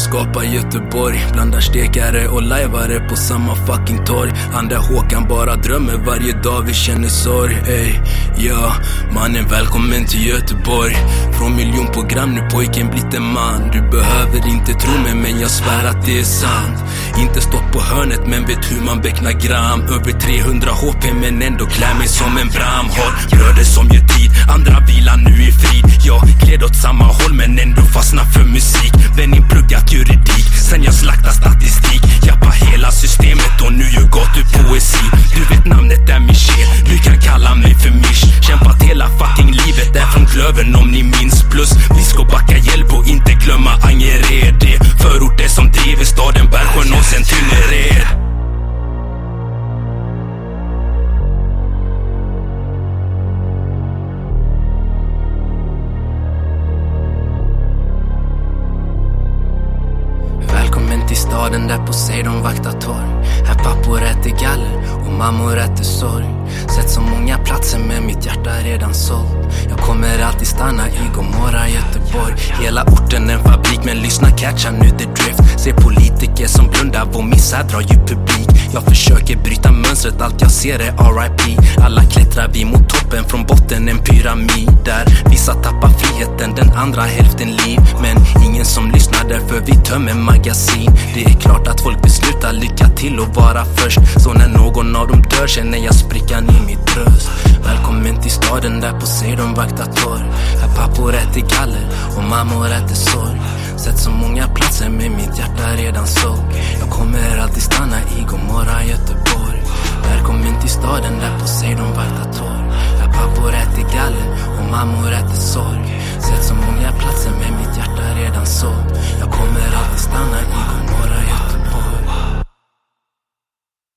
Han skapar Göteborg, blandar stekare och lajvare på samma fucking torg. Han där Håkan bara drömmer varje dag vi känner sorg. Ey, ja, mannen välkommen till Göteborg. Från miljonprogram nu pojken blivit en man. Du behöver inte tro mig men jag svär att det är sant. Inte stått på hörnet men vet hur man becknar gram. Över 300 HP men ändå klär mig som en bram. Har bröder som blir för Mish Kämpat hela fucking livet är från Klövern om ni minns. Plus Biskopbacka, Hjällbo, inte glömma Angered. Det förorter som driver staden Bergsjön och sen Tynnered Välkommen till staden där Poseidon vaktar torg pappor äter galler och mammor äter sorg. Sett så många platser men mitt hjärta är redan sålt. Jag kommer alltid stanna i Gomorra, Göteborg. Hela orten en fabrik men lyssna catcha nu the drift. Ser politiker som blundar, vår misär drar ju publik. Jag försöker bryta mönstret, allt jag ser är RIP Alla klättrar vi mot toppen, från botten en pyramid Där vissa tappar friheten, den andra hälften liv. Men ingen för vi tömmer magasin. Det är klart att folk beslutar lycka till och vara först. Så när någon av dem dör känner jag sprickan i mitt bröst. Välkommen till staden där Poseidon vaktar torg. Här pappor äter galler och mammor äter sorg. Sett så många platser men mitt hjärta redan såg. Jag kommer alltid stanna i Gomorra, Göteborg. Välkommen till staden där Poseidon vaktar torg. Här pappor äter galler och mammor äter sorg. Sett så många platser men mitt hjärta redan såg.